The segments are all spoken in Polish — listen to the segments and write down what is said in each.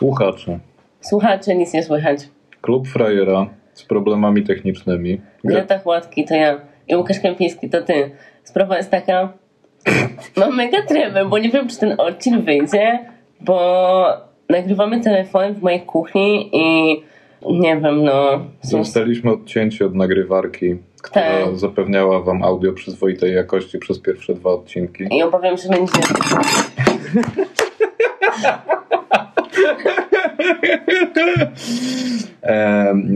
Słuchacze. Słuchacze, nic nie słychać. Klub Frajera z problemami technicznymi. Greta Chłodki to ja i Łukasz Kępiński to ty. Sprawa jest taka, mam mega tremę, bo nie wiem, czy ten odcinek wyjdzie, bo nagrywamy telefonem w mojej kuchni i nie wiem, no... Zostaliśmy odcięci od nagrywarki, która Tak. zapewniała wam audio przyzwoitej jakości przez pierwsze dwa odcinki. I obawiam się, że będzie...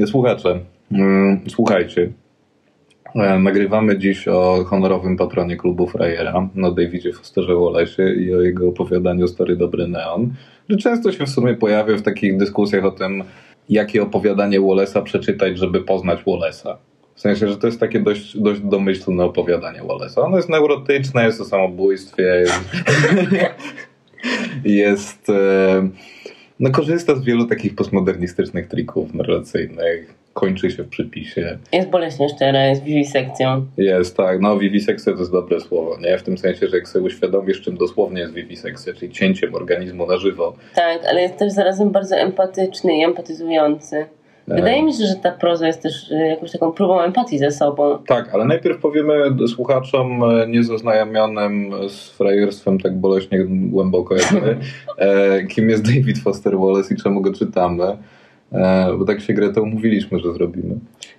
Słuchacze, słuchajcie. Nagrywamy dziś o honorowym patronie klubu Frajera, o Davidzie Fosterze Wallace'ie i o jego opowiadaniu Stary Dobry Neon, że często się w sumie pojawia w takich dyskusjach o tym, jakie opowiadanie Wallace'a przeczytać, żeby poznać Wallace'a. W sensie, że to jest takie dość, dość domyślne opowiadanie Wallace'a. Ono jest neurotyczne, jest o samobójstwie, jest, jest e, no korzysta z wielu takich postmodernistycznych trików narracyjnych, kończy się w przypisie. Jest boleśnie szczera, jest wiwisekcją. Jest, tak, no wiwisekcja to jest dobre słowo, nie? W tym sensie, że jak sobie uświadomisz, czym dosłownie jest wiwisekcja, czyli cięciem organizmu na żywo. Tak, ale jest też zarazem bardzo empatyczny i empatyzujący. Wydaje mi się, że ta proza jest też e, jakąś taką próbą empatii ze sobą. Tak, ale najpierw powiemy słuchaczom e, niezaznajomionym z frajerstwem tak boleśnie głęboko jak my, e, kim jest David Foster Wallace i czemu go czytamy. Bo tak się Greta umówiliśmy, że zrobimy.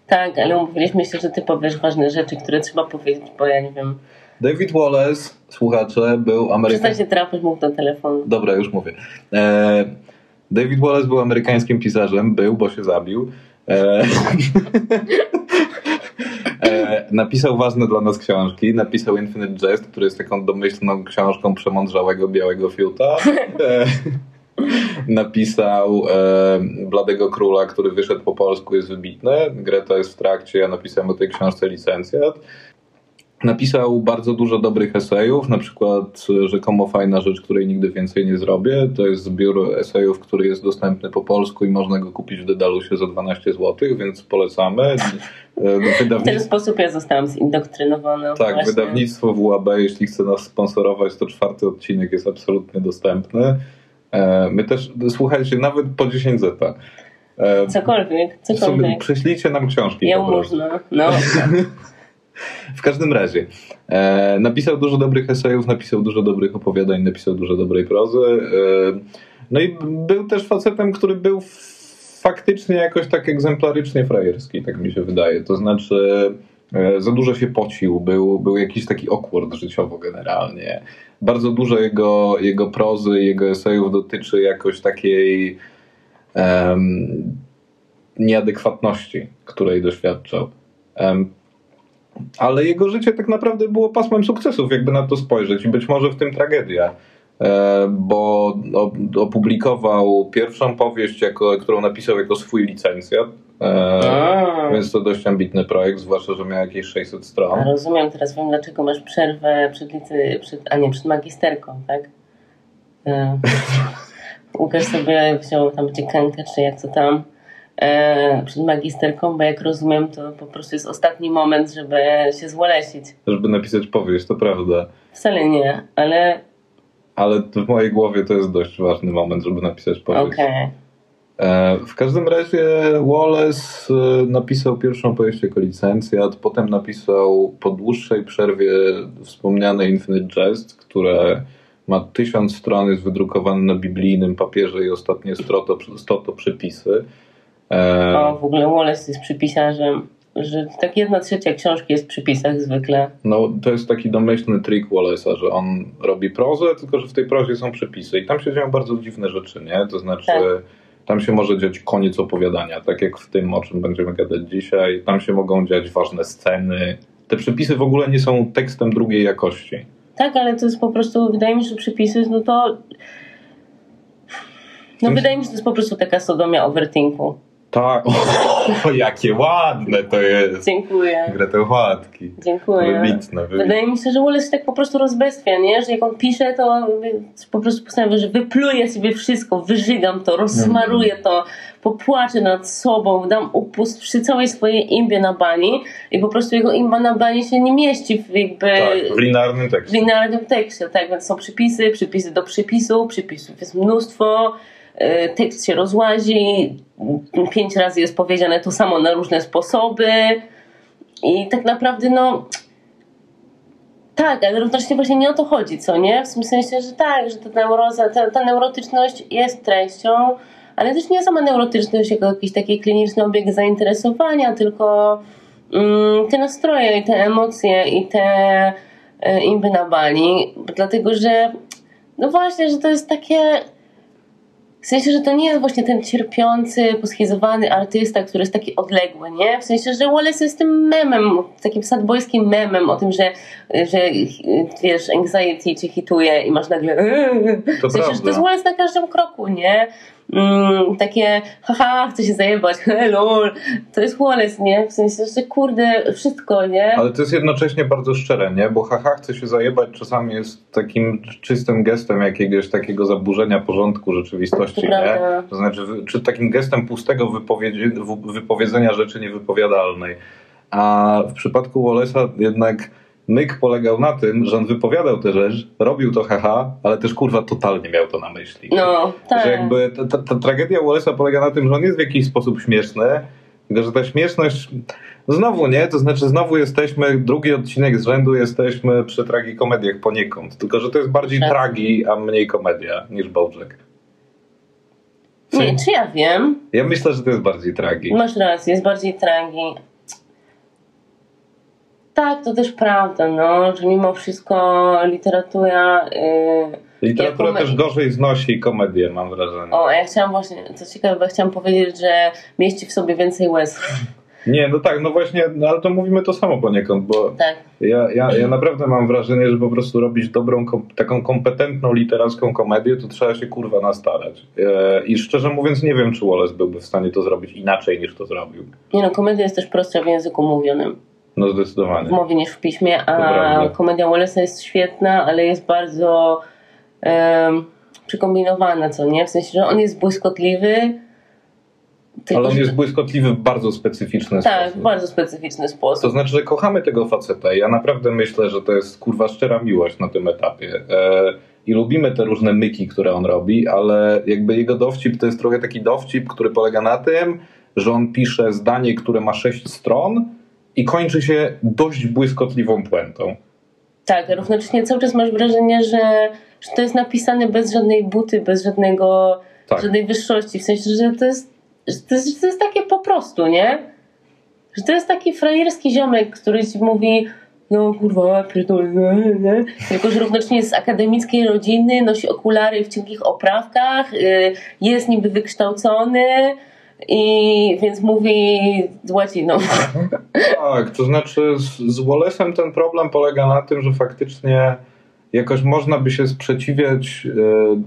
Tak, ale umówiliśmy się, że ty powiesz ważne rzeczy, które trzeba powiedzieć, bo ja nie wiem. David Wallace, słuchacze, był Amerykański... Przestań się trafić, mów do telefonu. Dobra, już mówię. E, David Wallace był amerykańskim pisarzem, był, bo się zabił. E, e, napisał ważne dla nas książki. Napisał Infinite Jest, który jest taką domyślną książką przemądrzałego białego fiuta. E, napisał e, Bladego Króla, który wyszedł po polsku, jest wybitny. Greta jest w trakcie, ja napisałem o tej książce licencjat. Napisał bardzo dużo dobrych esejów, na przykład e, rzekomo fajna rzecz, której nigdy więcej nie zrobię. To jest zbiór esejów, który jest dostępny po polsku i można go kupić w Dedalusie za 12 zł, więc polecamy. E, W ten Wydawnictwo, sposób ja zostałam zindoktrynowana. tak, właśnie. wydawnictwo WAB, jeśli chce nas sponsorować, to czwarty odcinek jest absolutnie dostępny. E, My też, słuchajcie, nawet po 10 zeta. Cokolwiek, cokolwiek. Prześlijcie nam książki. Ja po prostu. można. No, W każdym razie, e, napisał dużo dobrych esejów, napisał dużo dobrych opowiadań, napisał dużo dobrej prozy. E, no i był też facetem, który był faktycznie jakoś tak egzemplarycznie frajerski, tak mi się wydaje. To znaczy, e, za dużo się pocił, był, był jakiś taki awkward życiowo generalnie. Bardzo dużo jego, jego prozy, jego esejów dotyczy jakoś takiej em, nieadekwatności, której doświadczał. Em, ale jego życie tak naprawdę było pasmem sukcesów, jakby na to spojrzeć, i być może w tym tragedia. E, bo opublikował pierwszą powieść, jako, którą napisał jako swój licencjat. E, A. więc to dość ambitny projekt, zwłaszcza, że miał jakieś 600 stron. rozumiem, teraz wiem, dlaczego masz przerwę przed, licy, przed a nie, przed magisterką, tak? E, Łukasz sobie wziął tam dziekankę, czy jak to tam, przed magisterką, bo jak rozumiem, to po prostu jest ostatni moment, żeby się złolesić. Żeby napisać powieść, to prawda. Wcale nie, ale Ale w mojej głowie to jest dość ważny moment, żeby napisać powieść. okej. E, W każdym razie Wallace e, napisał pierwszą powieść jako licencjat, potem napisał po dłuższej przerwie wspomniane Infinite Jest, które ma tysiąc stron, jest wydrukowane na biblijnym papierze i ostatnie 100 to, 100 to przepisy. E, O, w ogóle Wallace jest przypisarzem, że tak jedna trzecia książki jest w przypisach zwykle. No, to jest taki domyślny trik Wallace'a, że on robi prozę, tylko że w tej prozie są przepisy i tam się dzieją bardzo dziwne rzeczy, nie? To znaczy, Tak. tam się może dziać koniec opowiadania, tak jak w tym, o czym będziemy gadać dzisiaj. Tam się mogą dziać ważne sceny. Te przepisy w ogóle nie są tekstem drugiej jakości. Tak, ale to jest po prostu, wydaje mi się, że przypisy, no to... No wydaje mi się, że to jest po prostu taka sodomia overthinku. Tak, o, jakie ładne to jest. Dziękuję. Gretełchłatki. Dziękuję. Wybitne. Wydaje mi się, że Wallace się tak po prostu rozbestwia, nie? Że jak on pisze, to po prostu postanawia, że wypluję sobie wszystko, wyżygam to, rozsmaruję to, popłaczę nad sobą, dam upust przy całej swojej imbie na bani i po prostu jego imba na bani się nie mieści w jakby Tak, w linearnym w tekście. linearnym tekście, tak? Więc są przypisy, przypisy do przypisu, przypisów jest mnóstwo, tekst się rozłazi, pięć razy jest powiedziane to samo na różne sposoby i tak naprawdę no tak, ale równocześnie właśnie nie o to chodzi, co nie? W tym sensie, że tak, że ta neuroza, ta, ta neurotyczność jest treścią, ale też nie sama neurotyczność jako jakiś taki kliniczny obieg zainteresowania, tylko mm, te nastroje i te emocje i te y, imby na bali, dlatego że no właśnie, że to jest takie w sensie, że to nie jest właśnie ten cierpiący, poschizowany artysta, który jest taki odległy, nie? W sensie, że Wallace jest tym memem, takim sadbojskim memem o tym, że, że wiesz, anxiety cię hituje i masz nagle To w sensie, że to jest Wallace na każdym kroku, nie? Mm, takie haha, chcę się zajebać, lol, to jest Wallace, nie? W sensie, że kurde, wszystko, nie? Ale to jest jednocześnie bardzo szczere, nie? Bo haha, chcę się zajebać czasami jest takim czystym gestem jakiegoś takiego zaburzenia porządku rzeczywistości, To nie? prawda. To znaczy, czy takim gestem pustego wypowiedzenia rzeczy niewypowiadalnej. A w przypadku Wallace'a jednak myk polegał na tym, że on wypowiadał tę rzecz, robił to haha, ale też kurwa totalnie miał to na myśli. No, tak. Że jakby ta, ta, ta tragedia Wallace'a polega na tym, że on jest w jakiś sposób śmieszny, tylko że ta śmieszność znowu nie, to znaczy znowu jesteśmy, drugi odcinek z rzędu jesteśmy przy tragikomediach poniekąd, tylko że to jest bardziej Tak. tragi, a mniej komedia niż Bojack. Nie, czy ja wiem? Ja myślę, że to jest bardziej tragi. Masz rację, jest bardziej tragi. Tak, to też prawda, no, że mimo wszystko literatura. Yy, Literatura też gorzej znosi komedię, mam wrażenie. O, ja chciałam właśnie, co ciekawe, bo chciałam powiedzieć, że mieści w sobie więcej łez. Nie, no tak, no właśnie, no ale to mówimy to samo poniekąd, bo Tak. ja, ja, ja naprawdę mam wrażenie, że po prostu robić dobrą, kom, taką kompetentną literacką komedię, to trzeba się kurwa nastarać. E, I szczerze mówiąc nie wiem, czy Wallace byłby w stanie to zrobić inaczej niż to zrobił. Nie no, komedia jest też prostsza w języku mówionym, No w zdecydowanie. mowie niż w piśmie, a komedia Wallace'a jest świetna, ale jest bardzo em, przykombinowana, co nie? W sensie, że on jest błyskotliwy, tylko, Ale on jest błyskotliwy w bardzo specyficzny Tak, w sposób. bardzo specyficzny sposób. To znaczy, że kochamy tego faceta ja naprawdę myślę, że to jest kurwa szczera miłość na tym etapie. E, I lubimy te różne myki, które on robi, ale jakby jego dowcip to jest trochę taki dowcip, który polega na tym, że on pisze zdanie, które ma sześć stron i kończy się dość błyskotliwą puentą. Tak, równocześnie cały czas masz wrażenie, że, że to jest napisane bez żadnej buty, bez żadnego, Tak. żadnej wyższości. W sensie, że to jest, że to jest, że to jest takie po prostu, nie? Że to jest taki frajerski ziomek, który ci mówi no kurwa, pierdolę, nie. Tylko, że równocześnie jest z akademickiej rodziny, nosi okulary w cienkich oprawkach, y, jest niby wykształcony i więc mówi łaciną. Tak, to znaczy z, z Wallace'em ten problem polega na tym, że faktycznie jakoś można by się sprzeciwiać e,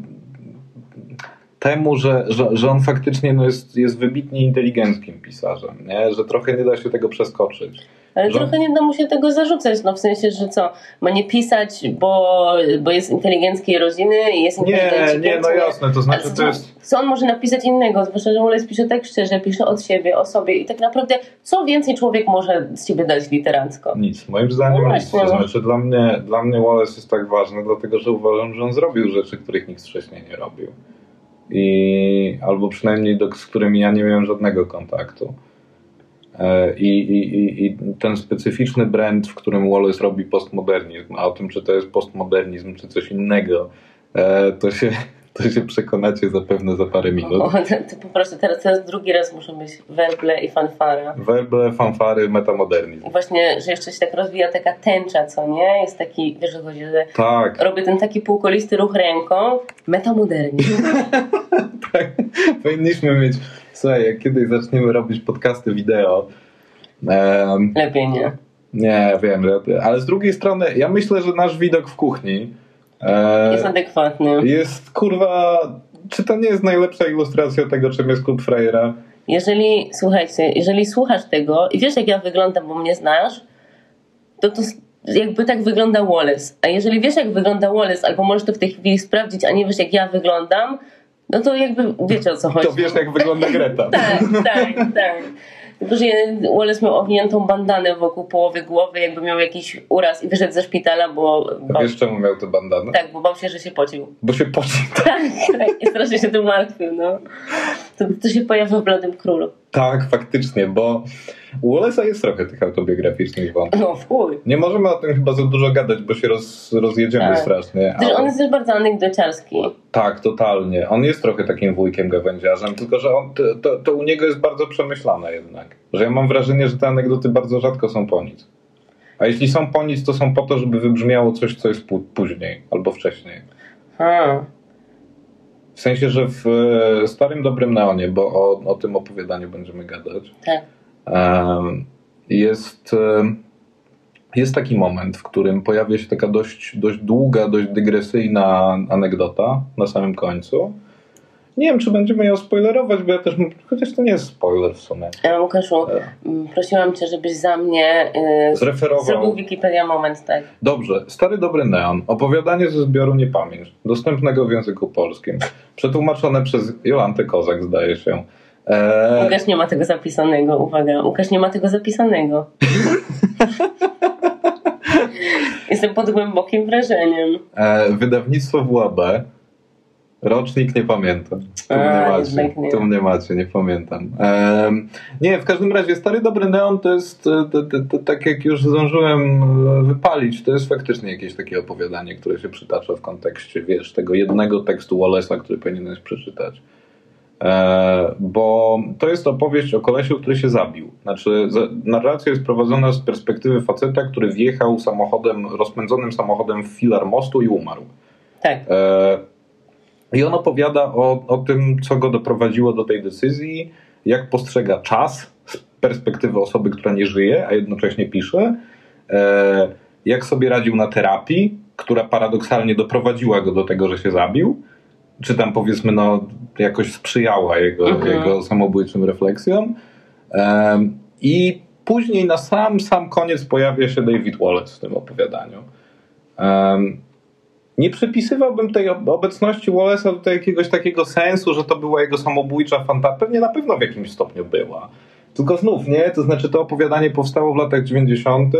temu, że, że, że on faktycznie no jest, jest wybitnie inteligenckim pisarzem, nie? że trochę nie da się tego przeskoczyć. Ale Że- trochę nie da mu się tego zarzucać, no w sensie, że co, ma nie pisać, bo, bo jest inteligenckiej rodziny i jest Nie, inteligenckim. nie, no jasne, to znaczy to jest... Co on może napisać innego? Zwłaszcza, że Wallace pisze tak szczerze, pisze od siebie, o sobie i tak naprawdę co więcej człowiek może z siebie dać literacko? Nic, moim zdaniem No nic. To znaczy dla mnie, dla mnie Wallace jest tak ważny, dlatego że uważam, że on zrobił rzeczy, których nikt wcześniej nie robił. I, albo przynajmniej do, z którymi ja nie miałem żadnego kontaktu. E, I, i, i, ten specyficzny brand, w którym Wallace robi postmodernizm, a o tym, czy to jest postmodernizm, czy coś innego, e, to się, to się przekonacie zapewne za parę minut. O, to, po prostu teraz, teraz drugi raz muszą być werble i fanfara. Werble, fanfary, metamodernizm. Właśnie, że jeszcze się tak rozwija taka tęcza, co nie? Jest taki, wiesz o chodzi, że Tak, robię ten taki półkolisty ruch ręką, metamodernizm. tak. Powinniśmy mieć. Słuchaj, jak kiedyś zaczniemy robić podcasty wideo. em, Lepiej nie. nie wiem, ale z drugiej strony, ja myślę, że nasz widok w kuchni e, Jest adekwatny. jest kurwa. Czy to nie jest najlepsza ilustracja tego, czym jest klub Frejera? Jeżeli, słuchajcie, jeżeli słuchasz tego i wiesz jak ja wyglądam, bo mnie znasz, to to jakby tak wygląda Wallace. A jeżeli wiesz jak wygląda Wallace, albo możesz to w tej chwili sprawdzić, a nie wiesz jak ja wyglądam, no to jakby wiecie o co chodzi. To wiesz, jak wygląda Greta. Tak, tak, tak. Tylko, że Wallace miał owiniętą bandanę wokół połowy głowy, jakby miał jakiś uraz i wyszedł ze szpitala, bo... A Bał, wiesz czemu miał tę bandanę? tak, bo bał się, że się pocił. Bo się pocił. Tak, tak. I strasznie się tym martwił, no. To, to się pojawia w Bladym Królu. Tak, faktycznie, bo u Wallace'a jest trochę tych autobiograficznych wątków. No, chuj. Nie możemy o tym chyba za dużo gadać, bo się roz, rozjedziemy Tak. strasznie. Też ale- on jest też bardzo anegdociarski. Tak, totalnie. On jest trochę takim wujkiem gawędziarzem, tylko że on, to, to, u niego jest bardzo przemyślane jednak. Że ja mam wrażenie, że te anegdoty bardzo rzadko są po nic. A jeśli są po nic, to są po to, żeby wybrzmiało coś, co jest pó- później albo wcześniej. A, W sensie, że w e, Starym Dobrym Neonie, bo o, o tym opowiadaniu będziemy gadać, tak. jest, em, jest taki moment, w którym pojawia się taka dość, dość długa, dość dygresyjna anegdota na samym końcu. Nie wiem, czy będziemy ją spoilerować, bo ja też, chociaż to nie jest spoiler w sumie. E, Łukaszu, E, prosiłam cię, żebyś za mnie y, Zreferował. zrobił Wikipedia moment, tak. Dobrze, Stary Dobry Neon. Opowiadanie ze zbioru Niepamięć, dostępnego w języku polskim. Przetłumaczone przez Jolantę Kozak, zdaje się. Eee, Łukasz nie ma tego zapisanego, uwaga, Łukasz nie ma tego zapisanego. Jestem pod głębokim wrażeniem. E, wydawnictwo WAB. Rocznik nie pamiętam. Tu mnie macie. Tu mnie macie, nie pamiętam. Em, nie, w każdym razie Stary Dobry Neon to jest, e, to, to, to, tak jak już zdążyłem e, wypalić, to jest faktycznie jakieś takie opowiadanie, które się przytacza w kontekście, wiesz, tego jednego tekstu Wallace'a, który powinieneś przeczytać. E, bo to jest opowieść o kolesiu, który się zabił. Znaczy, narracja jest prowadzona z perspektywy faceta, który wjechał samochodem, rozpędzonym samochodem w filar mostu i umarł. Tak. E, I on opowiada o, o tym, co go doprowadziło do tej decyzji, jak postrzega czas z perspektywy osoby, która nie żyje, a jednocześnie pisze, e, jak sobie radził na terapii, która paradoksalnie doprowadziła go do tego, że się zabił, czy tam powiedzmy, no, jakoś sprzyjała jego, Mhm. jego samobójczym refleksjom. Em, I później na sam, sam koniec pojawia się David Wallace w tym opowiadaniu. Em, nie przypisywałbym tej ob- obecności Wallace'a do jakiegoś takiego sensu, że to była jego samobójcza fantazja. Pewnie na pewno w jakimś stopniu była. Tylko znów, nie? To znaczy to opowiadanie powstało w latach 90.,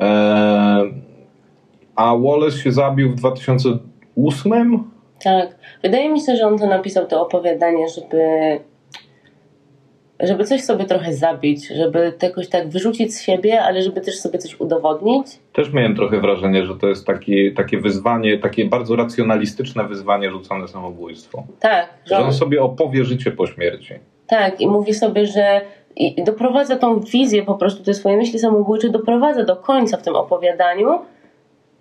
e, a Wallace się zabił w 2008. Tak. Wydaje mi się, że on to napisał to opowiadanie, żeby żeby coś sobie trochę zabić, żeby to jakoś tak wyrzucić z siebie, ale żeby też sobie coś udowodnić. Też miałem trochę wrażenie, że to jest taki, takie wyzwanie, takie bardzo racjonalistyczne wyzwanie rzucone samobójstwo. Tak, że on, on sobie opowie życie po śmierci. tak i mówi sobie, że i doprowadza tą wizję po prostu, te swoje myśli samobójcze doprowadza do końca w tym opowiadaniu.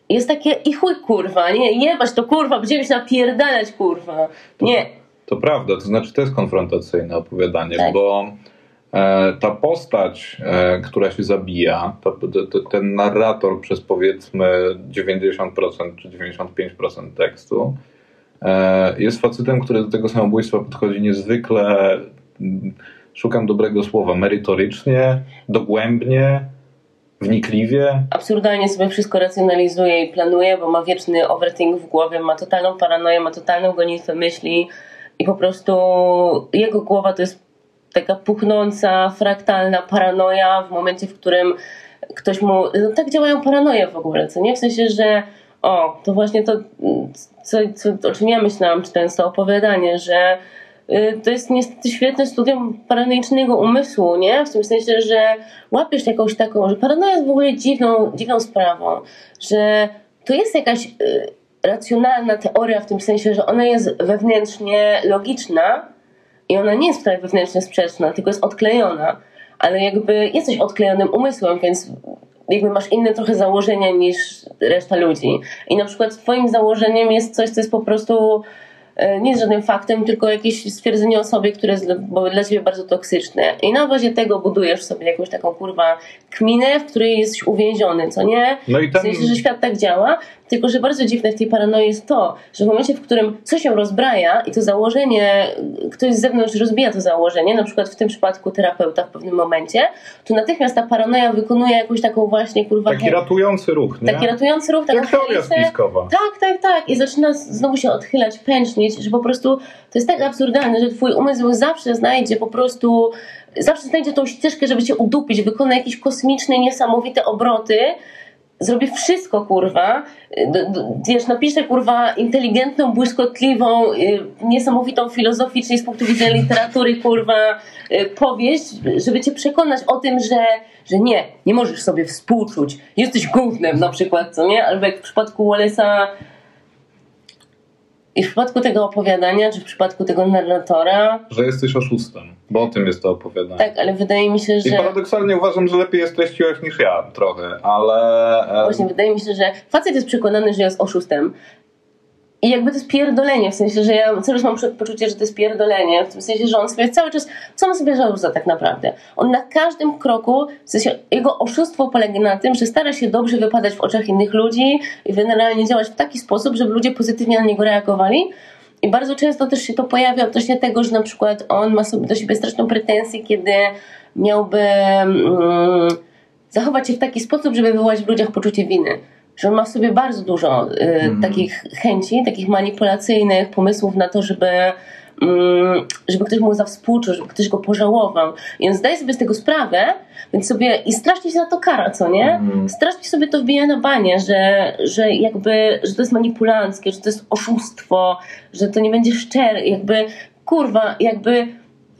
Jest takie i chuj kurwa, nie, jebać to kurwa, będziemy się napierdalać kurwa. Nie, To prawda, to znaczy to jest konfrontacyjne opowiadanie, Tak. bo e, ta postać, e, która się zabija, to, to, ten narrator przez powiedzmy 90% czy 95% tekstu e, jest facetem, który do tego samobójstwa podchodzi niezwykle, mm, szukam dobrego słowa, merytorycznie, dogłębnie, wnikliwie. absurdalnie sobie wszystko racjonalizuje i planuje, bo ma wieczny overthink w głowie, ma totalną paranoję, ma totalną gonitwę myśli i po prostu jego głowa to jest taka puchnąca, fraktalna paranoja w momencie, w którym ktoś mu... No tak działają paranoje w ogóle, co nie? W sensie, że o, to właśnie to, co, co, o czym ja myślałam, czytając to opowiadanie, że y, to jest niestety świetne studium paranoicznego umysłu, nie? W tym sensie, że łapiesz jakąś taką, że paranoja jest w ogóle dziwną, dziwną sprawą, że to jest jakaś y, racjonalna teoria w tym sensie, że ona jest wewnętrznie logiczna i ona nie jest wcale wewnętrznie sprzeczna, tylko jest odklejona, ale jakby jesteś odklejonym umysłem, więc jakby masz inne trochę założenia niż reszta ludzi. I na przykład twoim założeniem jest coś, co jest po prostu nie jest żadnym faktem, tylko jakieś stwierdzenie o sobie, które jest dla, ciebie bardzo toksyczne. I na bazie tego budujesz sobie jakąś taką kurwa kminę, w której jesteś uwięziony, co nie? No i W ten, sensie, że świat tak działa, tylko że bardzo dziwne w tej paranoi jest to, że w momencie, w którym coś się rozbraja i to założenie, ktoś z zewnątrz rozbija to założenie, na przykład w tym przypadku terapeuta w pewnym momencie, to natychmiast ta paranoja wykonuje jakąś taką właśnie kurwa taki ratujący ruch, nie? taki ratujący ruch, teoria spiskowa. Tak, tak, tak. I zaczyna znowu się odchylać pęcz, wyjaśnić, że po prostu to jest tak absurdalne, że twój umysł zawsze znajdzie po prostu, zawsze znajdzie tą ścieżkę, żeby cię udupić, wykona jakieś kosmiczne, niesamowite obroty, zrobi wszystko, kurwa, d- d- wiesz, kurwa, inteligentną, błyskotliwą, y, niesamowitą filozoficznie z punktu widzenia literatury, kurwa, y, powieść, żeby cię przekonać o tym, że, że nie, nie możesz sobie współczuć, jesteś gównem na przykład, co nie? Albo jak w przypadku Wallace'a i w przypadku tego opowiadania, czy w przypadku tego narratora, Że jesteś oszustem, bo o tym jest to opowiadanie. tak, ale wydaje mi się, I że... paradoksalnie uważam, że lepiej je streściłeś niż ja trochę, ale... Właśnie wydaje mi się, że facet jest przekonany, że jest oszustem. I jakby to jest pierdolenie, w sensie, że ja cały czas mam poczucie, że to jest pierdolenie, w tym sensie, że on sobie cały czas, co on sobie żarza tak naprawdę? On na każdym kroku, w sensie jego oszustwo polega na tym, że stara się dobrze wypadać w oczach innych ludzi i generalnie działać w taki sposób, żeby ludzie pozytywnie na niego reagowali. I bardzo często też się to pojawia odnośnie tego, że na przykład on ma sobie do siebie straszną pretensję, kiedy miałby mm, zachować się w taki sposób, żeby wywołać w ludziach poczucie winy. Że on ma w sobie bardzo dużo y, takich chęci, takich manipulacyjnych pomysłów na to, żeby, mm, żeby ktoś mu zawspółczuł, żeby ktoś go pożałował. I on zdaje sobie z tego sprawę, więc sobie i strasznie się na to kara, co nie? Mhm. Strasznie sobie to wbija na banie, że, że jakby, że to jest manipulanckie, że to jest oszustwo, że to nie będzie szczere, jakby kurwa, jakby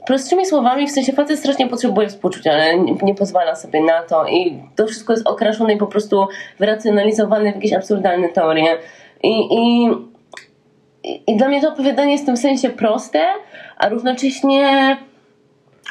prostymi słowami, w sensie facet strasznie potrzebuje współczucia, ale nie, nie pozwala sobie na to i to wszystko jest okraszone i po prostu wyracjonalizowane w jakieś absurdalne teorie. I, i, i- dla mnie to opowiadanie jest w tym sensie proste, a równocześnie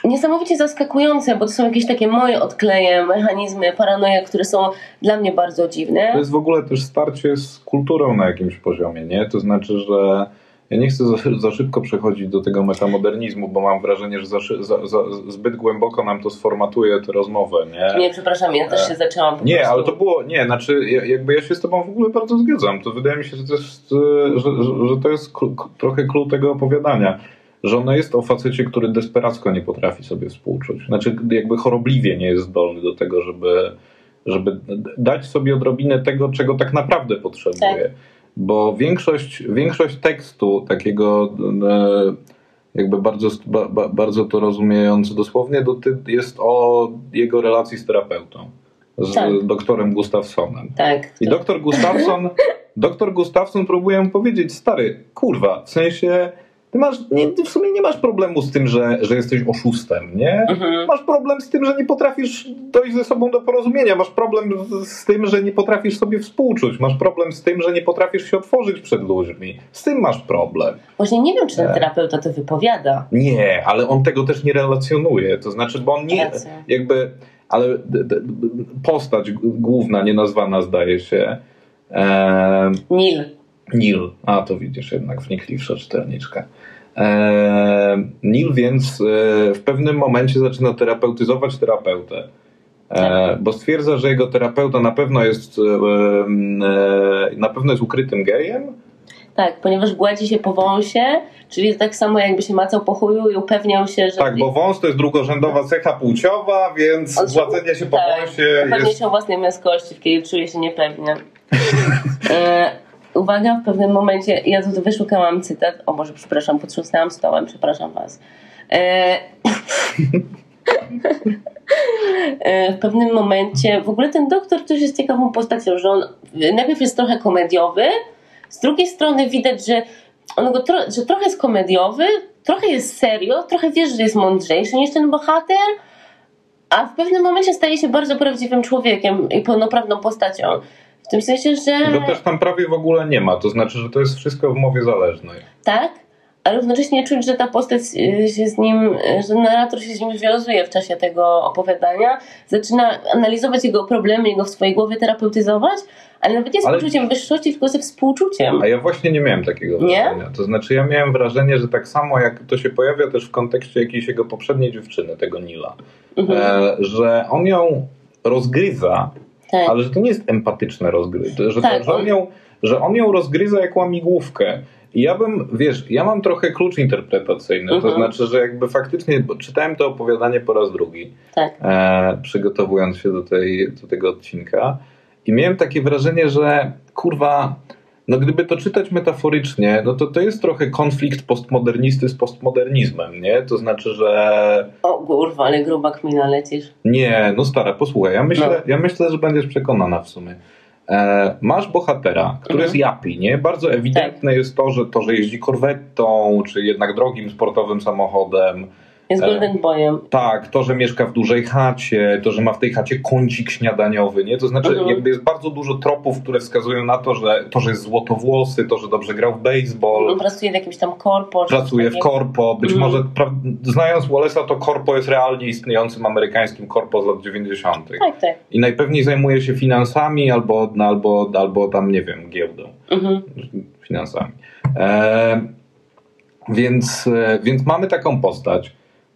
niesamowicie zaskakujące, bo to są jakieś takie moje odkleje, mechanizmy, paranoje, które są dla mnie bardzo dziwne. To jest w ogóle też starcie z kulturą na jakimś poziomie, nie? To znaczy, że ja nie chcę za, za szybko przechodzić do tego metamodernizmu, bo mam wrażenie, że za, za, za, zbyt głęboko nam to sformatuje tę rozmowę, nie? Nie, przepraszam, ja też się zaczęłam po Nie, prostu. ale to było, nie, znaczy ja- jakby ja się z tobą w ogóle bardzo zgadzam. To wydaje mi się, że to jest, e, że, że, że to jest trochę klucz tego opowiadania. Że ono jest o facecie, który desperacko nie potrafi sobie współczuć. Znaczy jakby chorobliwie nie jest zdolny do tego, żeby, żeby dać sobie odrobinę tego, czego tak naprawdę potrzebuje. Tak. Bo większość, większość tekstu takiego e, jakby bardzo, ba, ba, bardzo to rozumiejąc dosłownie, jest o jego relacji z terapeutą. Z Tak. doktorem Gustafsonem. Tak. I doktor Gustafson, doktor Gustafson próbuje mu powiedzieć, stary, kurwa, w sensie, ty masz, nie, ty w sumie nie masz problemu z tym, że, że jesteś oszustem, nie? Mhm. Masz problem z tym, że nie potrafisz dojść ze sobą do porozumienia. Masz problem z, z tym, że nie potrafisz sobie współczuć. Masz problem z tym, że nie potrafisz się otworzyć przed ludźmi. Z tym masz problem. Właśnie nie wiem, czy ten terapeuta to wypowiada. Nie, ale on tego też nie relacjonuje. To znaczy, bo on nie, Racja. jakby, ale d, d, d, postać główna, nienazwana zdaje się, e, Nil. Nil, a to widzisz jednak wnikliwsza czytelniczka. E, Nil więc e, w pewnym momencie zaczyna terapeutyzować terapeutę. E, bo stwierdza, że jego terapeuta na pewno jest na pewno jest ukrytym gejem, Tak, ponieważ gładzi się po wąsie, czyli tak samo jakby się macał po chuju i upewniał się, że... Tak, bo wąs to jest drugorzędowa cecha płciowa, więc On się- gładzenie się po tak, wąsie Upewniał jest... się o własnej męskości, w kiedy czuje się niepewnie. uwaga, w pewnym momencie, ja tu wyszukałam cytat, o Boże, przepraszam, potrząsnęłam stołem, przepraszam was. E, e, w pewnym momencie, w ogóle ten doktor też jest ciekawą postacią, że on najpierw jest trochę komediowy, z drugiej strony widać, że on go tro, że trochę jest komediowy, trochę jest serio, trochę wiesz, że jest mądrzejszy niż ten bohater, a w pewnym momencie staje się bardzo prawdziwym człowiekiem i pełnoprawną postacią. W tym sensie, że Go też tam prawie w ogóle nie ma, to znaczy, że to jest wszystko w mowie zależnej. tak, ale równocześnie czuć, że ta postać y, się z nim, y, że narrator się z nim związuje w czasie tego opowiadania, zaczyna analizować jego problemy, jego w swojej głowie terapeutyzować, ale nawet nie z Ale- poczuciem wyższości, tylko ze współczuciem. A ja właśnie nie miałem takiego Nie? wrażenia. To znaczy, ja miałem wrażenie, że tak samo jak to się pojawia też w kontekście jakiejś jego poprzedniej dziewczyny, tego Nila, Mhm. e, że on ją rozgryza, tak. ale że to nie jest empatyczne rozgryzie, że, Tak, to, że, on ją, że on ją rozgryza jak łamigłówkę. I ja bym, wiesz, ja mam trochę klucz interpretacyjny, to Mhm. znaczy, że jakby faktycznie, bo czytałem to opowiadanie po raz drugi, tak. e, przygotowując się do, tej, do tego odcinka i miałem takie wrażenie, że kurwa, no gdyby to czytać metaforycznie, no to to jest trochę konflikt postmodernisty z postmodernizmem, nie? To znaczy, że... O kurwa, ale gruba kmina lecisz. Nie, no stara, posłuchaj, ja myślę, no. ja myślę że będziesz przekonana w sumie. E, masz bohatera, który mhm. jest japi, nie? Bardzo ewidentne tak. jest to że, to, że jeździ korwetą, czy jednak drogim sportowym samochodem, jest Golden Boyem. Tak, to, że mieszka w dużej chacie, to, że ma w tej chacie kącik śniadaniowy, nie? To znaczy mhm. jakby jest bardzo dużo tropów, które wskazują na to, że to, że jest złotowłosy, to, że dobrze grał w baseball. On pracuje w jakimś tam korpo. Pracuje w korpo. Być mhm. może, znając Wallace'a, to korpo jest realnie istniejącym amerykańskim korpo z lat 90. Tak, tak. I najpewniej zajmuje się finansami albo, albo, albo tam, nie wiem, giełdą. Mhm. Finansami. E, więc, e, więc mamy taką postać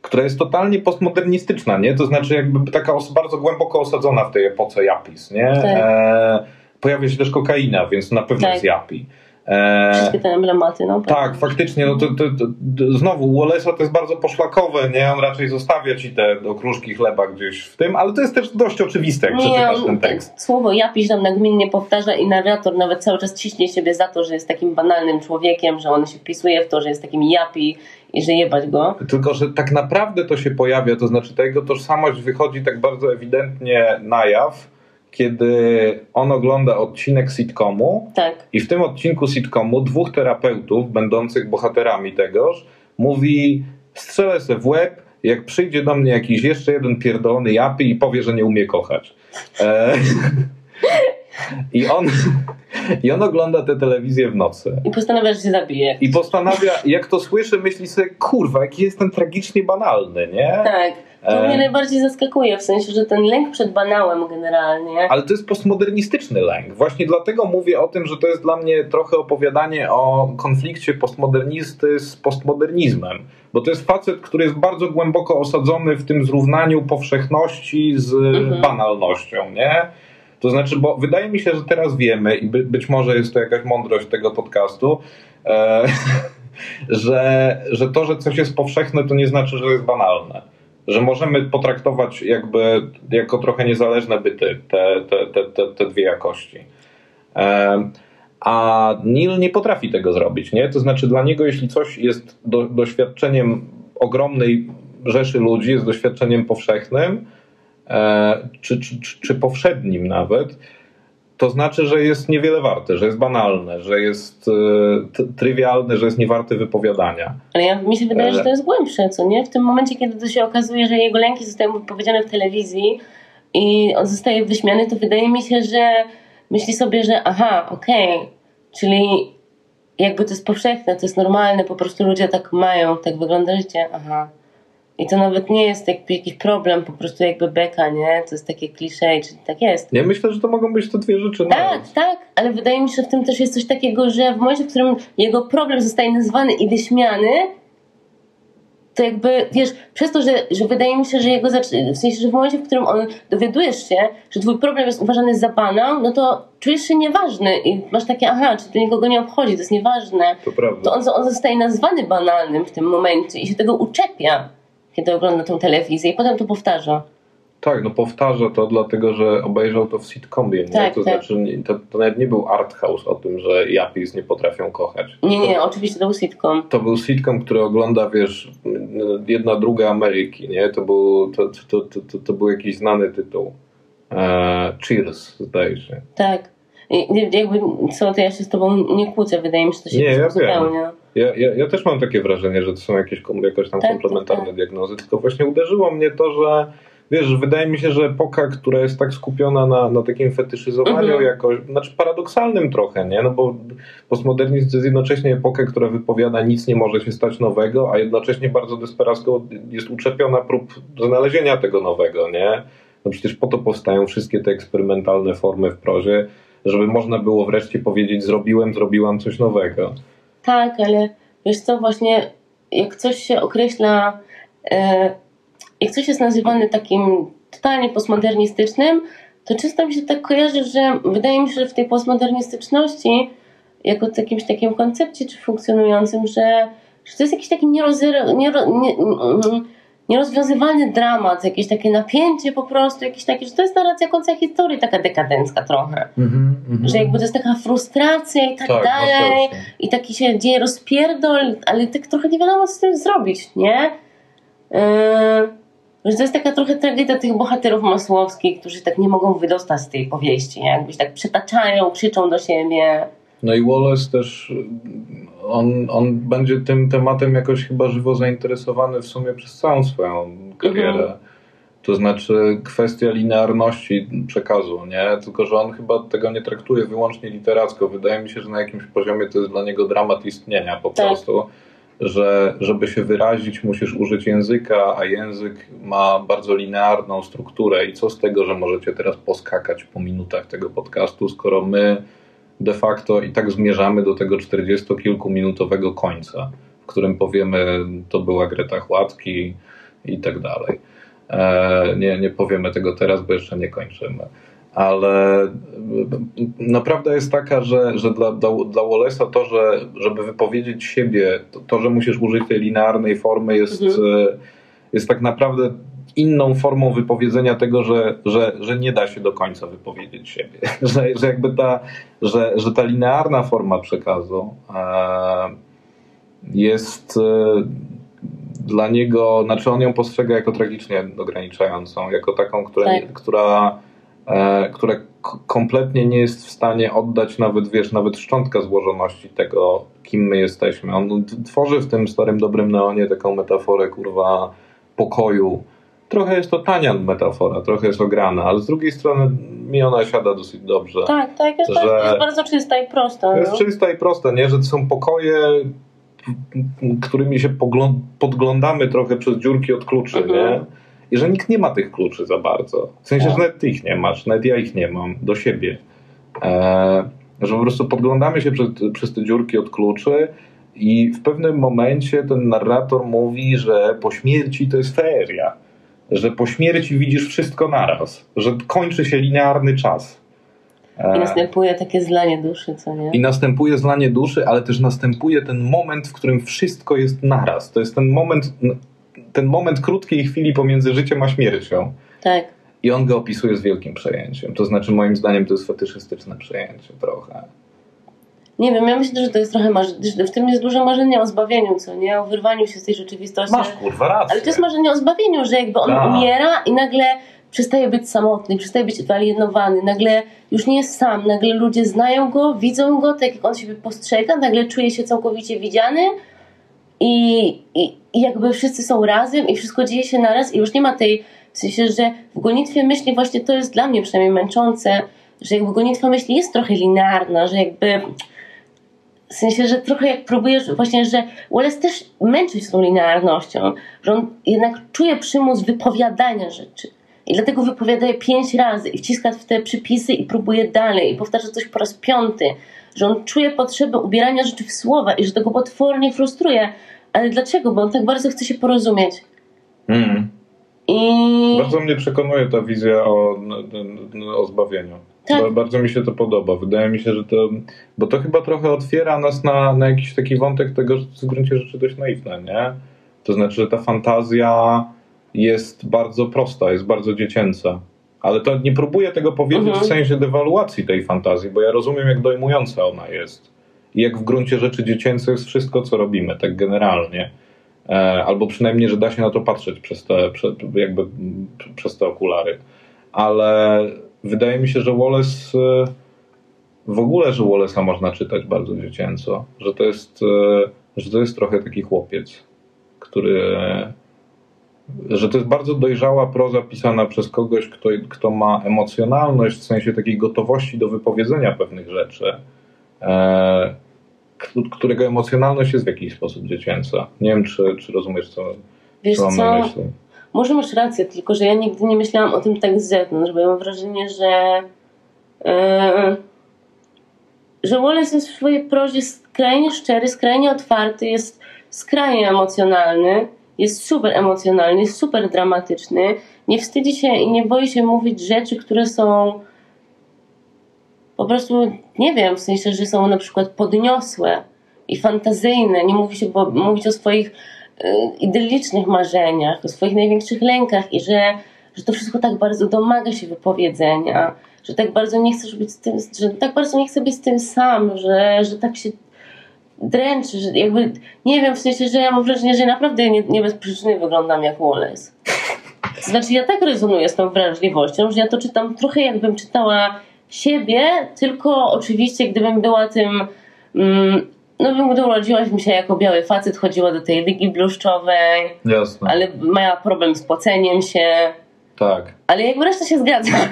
która jest totalnie postmodernistyczna, nie? To znaczy jakby taka bardzo głęboko osadzona w tej epoce Japis, nie? Tak. E, pojawia się też kokaina, więc na pewno tak. jest Japi. E, Wszystkie te emblematy, no. Tak, faktycznie, no to, to, to, to znowu Wallace'a to jest bardzo poszlakowe, nie? On raczej zostawia ci te okruszki chleba gdzieś w tym, ale to jest też dość oczywiste, jak nie, przeczytasz ten tekst. Słowo japiś tam nagminnie powtarza i narrator nawet cały czas ciśnie siebie za to, że jest takim banalnym człowiekiem, że on się wpisuje w to, że jest takim japi i że jebać go. Tylko, że tak naprawdę to się pojawia, to znaczy ta jego tożsamość wychodzi tak bardzo ewidentnie na jaw, kiedy on ogląda odcinek sitcomu tak. i w tym odcinku sitcomu dwóch terapeutów, będących bohaterami tegoż, mówi strzelę se w łeb, jak przyjdzie do mnie jakiś jeszcze jeden pierdolony japy i powie, że nie umie kochać. E I on, I on ogląda tę telewizję w nocy. I postanawia, że się zabije. I postanawia, jak to słyszy, myśli sobie, kurwa, jaki jestem tragicznie banalny, nie? Tak. To e... mnie najbardziej zaskakuje, w sensie, że ten lęk przed banałem generalnie. Ale to jest postmodernistyczny lęk. Właśnie dlatego mówię o tym, że to jest dla mnie trochę opowiadanie o konflikcie postmodernisty z postmodernizmem. Bo to jest facet, który jest bardzo głęboko osadzony w tym zrównaniu powszechności z mhm. banalnością, nie? To znaczy, bo wydaje mi się, że teraz wiemy i by, być może jest to jakaś mądrość tego podcastu, e, że, że to, że coś jest powszechne, to nie znaczy, że jest banalne. Że możemy potraktować jakby jako trochę niezależne byty te, te, te, te, dwie jakości. A Neil nie potrafi tego zrobić. Nie? To znaczy, dla niego, jeśli coś jest do, doświadczeniem ogromnej rzeszy ludzi, jest doświadczeniem powszechnym, E, czy, czy, czy powszednim nawet, to znaczy, że jest niewiele warte, że jest banalne, że jest e, trywialne, że jest niewarte wypowiadania. Ale ja, mi się wydaje, że to jest głębsze, co nie? W tym momencie, kiedy to się okazuje, że jego lęki zostają wypowiedziane w telewizji i on zostaje wyśmiany, to wydaje mi się, że myśli sobie, że aha, okej, okay, czyli jakby to jest powszechne, to jest normalne, po prostu ludzie tak mają, tak wygląda życie, aha. I to nawet nie jest jakby jakiś problem, po prostu jakby beka, nie? To jest takie klisze, czyli tak jest. Ja myślę, że to mogą być te dwie rzeczy. Tak, nawet. tak, ale wydaje mi się, że w tym też jest coś takiego, że w momencie, w którym jego problem zostaje nazwany i wyśmiany, to jakby, wiesz, przez to, że, że wydaje mi się, że jego, w sensie, że w momencie, w którym on dowiadujesz się, że twój problem jest uważany za banał, no to czujesz się nieważny i masz takie, aha, czy to nikogo nie obchodzi, to jest nieważne. To prawda. To on, on zostaje nazwany banalnym w tym momencie i się tego uczepia kiedy ogląda tę telewizję i potem to powtarza. Tak, no powtarza to dlatego, że obejrzał to w sitcomie, nie? Tak, to tak. znaczy to, to nawet nie był art house o tym, że Japis nie potrafią kochać. Nie, nie, to, oczywiście to był sitcom. To był sitcom, który ogląda, wiesz, jedna druga Ameryki, nie? To był, to, to, to, to, to był jakiś znany tytuł. E, Cheers, zdaje się. Tak. I, jakby, co, to ja się z tobą nie kłócę, wydaje mi się, że to się nie, ja spełnia. Ja, ja, ja też mam takie wrażenie, że to są jakieś jakoś tam tak, komplementarne tak, tak. diagnozy, tylko właśnie uderzyło mnie to, że wiesz, wydaje mi się, że epoka, która jest tak skupiona na, na takim fetyszyzowaniu mhm. jakoś, znaczy paradoksalnym trochę, nie? No bo postmodernizm to jest jednocześnie epoka, która wypowiada nic nie może się stać nowego, a jednocześnie bardzo desperacko jest uczepiona prób znalezienia tego nowego, nie? No przecież po to powstają wszystkie te eksperymentalne formy w prozie, żeby można było wreszcie powiedzieć zrobiłem, zrobiłam coś nowego. Tak, ale wiesz co, właśnie jak coś się określa, e, jak coś jest nazywane takim totalnie postmodernistycznym, to często mi się tak kojarzy, że wydaje mi się, że w tej postmodernistyczności, jako jakimś takim koncepcie czy funkcjonującym, że, że to jest jakiś taki nierozero, niero, nie, nierozwiązywalny dramat, jakieś takie napięcie po prostu, jakieś takie, że to jest narracja końca historii, taka dekadencka trochę. Mhm, mhm. Że jakby to jest taka frustracja i tak, Tak, dalej. masz rację. I taki się dzieje rozpierdol, ale tak trochę nie wiadomo, co z tym zrobić, nie? Yy, że to jest taka trochę tragedia tych bohaterów masłowskich, którzy tak nie mogą wydostać z tej powieści, nie? jakbyś tak przytaczają, krzyczą do siebie. No i Wallace też, on, on będzie tym tematem jakoś chyba żywo zainteresowany w sumie przez całą swoją karierę. Mhm. To znaczy kwestia linearności przekazu, nie? Tylko, że on chyba tego nie traktuje wyłącznie literacko. Wydaje mi się, że na jakimś poziomie to jest dla niego dramat istnienia po Tak. prostu. Że żeby się wyrazić, musisz użyć języka, a język ma bardzo linearną strukturę. I co z tego, że możecie teraz poskakać po minutach tego podcastu, skoro my de facto i tak zmierzamy do tego 40-kilkuminutowego końca, w którym powiemy, to była Greta Chłodki i tak dalej. E, nie, nie powiemy tego teraz, bo jeszcze nie kończymy. Ale e, naprawdę jest taka, że, że dla, dla, dla Wallace'a to, że żeby wypowiedzieć siebie, to, to, że musisz użyć tej linearnej formy jest, Mhm. e, jest tak naprawdę inną formą wypowiedzenia tego, że, że, że nie da się do końca wypowiedzieć siebie. Że, że jakby ta, że, że ta linearna forma przekazu e, jest e, dla niego, znaczy on ją postrzega jako tragicznie ograniczającą, jako taką, która, Tak. która, e, która kompletnie nie jest w stanie oddać nawet, wiesz, nawet szczątka złożoności tego, kim my jesteśmy. On tworzy w tym starym, dobrym neonie taką metaforę, kurwa, pokoju. Trochę jest to tania metafora, trochę jest ograna, ale z drugiej strony mi ona siada dosyć dobrze. Tak, tak, jest, Że- bardzo, jest bardzo czysta i prosta. Jest no. czysta i prosta, nie? Że to są pokoje, którymi się podglądamy trochę przez dziurki od kluczy, Mhm. nie? I że nikt nie ma tych kluczy za bardzo. W sensie, Tak. że nawet ty ich nie masz, nawet ja ich nie mam do siebie. E, że po prostu podglądamy się przez, przez te dziurki od kluczy i w pewnym momencie ten narrator mówi, że po śmierci to jest feria. Że po śmierci widzisz wszystko naraz. Że kończy się linearny czas. E, I następuje takie zlanie duszy, co nie? i następuje zlanie duszy, ale też następuje ten moment, w którym wszystko jest naraz. To jest ten moment, ten moment krótkiej chwili pomiędzy życiem a śmiercią. Tak. I on go opisuje z wielkim przejęciem. To znaczy, moim zdaniem, to jest fetyszystyczne przejęcie trochę. Nie wiem, ja myślę, że to jest trochę marz- że w tym jest dużo marzenia o zbawieniu, co nie? O wyrwaniu się z tej rzeczywistości. Masz kurwa rację. Ale to jest marzenie o zbawieniu, że jakby on Tak. umiera i nagle przestaje być samotny, przestaje być wyalienowany, nagle już nie jest sam, nagle ludzie znają go, widzą go, tak jak on siebie postrzega, nagle czuje się całkowicie widziany i, i, i jakby wszyscy są razem i wszystko dzieje się naraz i już nie ma tej, w sensie, że w gonitwie myśli właśnie to jest dla mnie przynajmniej męczące, że jakby gonitwa myśli jest trochę linearna, że jakby w sensie, że trochę jak próbujesz, właśnie, że Wallace też męczy się z tą linearnością, że on jednak czuje przymus wypowiadania rzeczy. I dlatego wypowiada je pięć razy i wciska w te przypisy i próbuje dalej i powtarza coś po raz piąty. Że on czuje potrzebę ubierania rzeczy w słowa i że tego potwornie frustruje. Ale dlaczego? Bo on tak bardzo chce się porozumieć. Mm. I Bardzo mnie przekonuje ta wizja o, o zbawieniu. Tak. Ba- Bardzo mi się to podoba. Wydaje mi się, że to. Bo to chyba trochę otwiera nas na, na jakiś taki wątek tego, że to jest w gruncie rzeczy dość naiwne, nie? To znaczy, że ta fantazja jest bardzo prosta, jest bardzo dziecięca. Ale to nie próbuję tego powiedzieć Mhm. w sensie dewaluacji tej fantazji, bo ja rozumiem, jak dojmująca ona jest. I jak w gruncie rzeczy dziecięce jest wszystko, co robimy, tak generalnie. E, albo przynajmniej, że da się na to patrzeć przez te, jakby, przez te okulary. Ale wydaje mi się, że Wallace e, w ogóle, że Wallace'a można czytać bardzo dziecięco, że to jest, e, że to jest trochę taki chłopiec, który e, że to jest bardzo dojrzała proza pisana przez kogoś, kto, kto ma emocjonalność, w sensie takiej gotowości do wypowiedzenia pewnych rzeczy, e, którego emocjonalność jest w jakiś sposób dziecięca. Nie wiem, czy, czy rozumiesz, co, wiesz co mam co? na myśli. Może masz rację, tylko że ja nigdy nie myślałam o tym tak z zewnątrz, bo ja mam wrażenie, że yy, że Wallace jest w swojej prozie skrajnie szczery, skrajnie otwarty, jest skrajnie emocjonalny, jest super emocjonalny, jest super dramatyczny, nie wstydzi się i nie boi się mówić rzeczy, które są po prostu, nie wiem, w sensie, że są na przykład podniosłe i fantazyjne, nie mówi się, bo mówić o swoich idyllicznych marzeniach, o swoich największych lękach i że, że to wszystko tak bardzo domaga się wypowiedzenia, że tak bardzo nie chcesz być z tym, że tak bardzo nie chcę być z tym sam, że, że tak się dręczy, że jakby, nie wiem, w sensie, że ja mam wrażenie, że naprawdę nie, nie bez przyczyny wyglądam jak Wallace. Znaczy, ja tak rezonuję z tą wrażliwością, że ja to czytam trochę jakbym czytała siebie, tylko oczywiście gdybym była tym mm, no gdy urodziłaś mi się jako biały facet, chodziła do tej ligi bluszczowej, Jasne. ale miała problem z poceniem się. Tak. Ale jakby reszta się zgadza.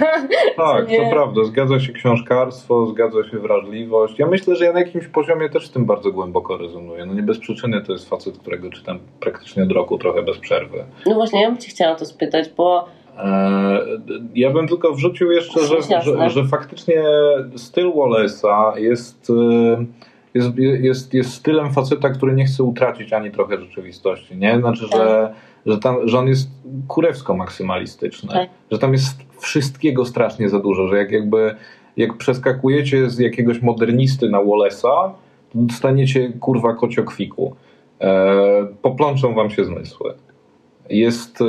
Tak, to prawda. Zgadza się książkarstwo, zgadza się wrażliwość. Ja myślę, że ja na jakimś poziomie też z tym bardzo głęboko rezonuję. No nie bez przyczyny to jest facet, którego czytam praktycznie od roku, trochę bez przerwy. No właśnie, ja bym cię chciała to spytać, bo Eee, ja bym tylko wrzucił jeszcze, że, że, że, faktycznie styl Wallace'a jest, e, jest, jest, jest stylem faceta, który nie chce utracić ani trochę rzeczywistości. Nie? Znaczy, że, tak. że, tam, że on jest kurewsko maksymalistyczny. Tak. Że tam jest wszystkiego strasznie za dużo, że jak jakby jak przeskakujecie z jakiegoś modernisty na Wallace'a, to dostaniecie kurwa kociokwiku. Eee, poplączą wam się zmysły. Jest... E,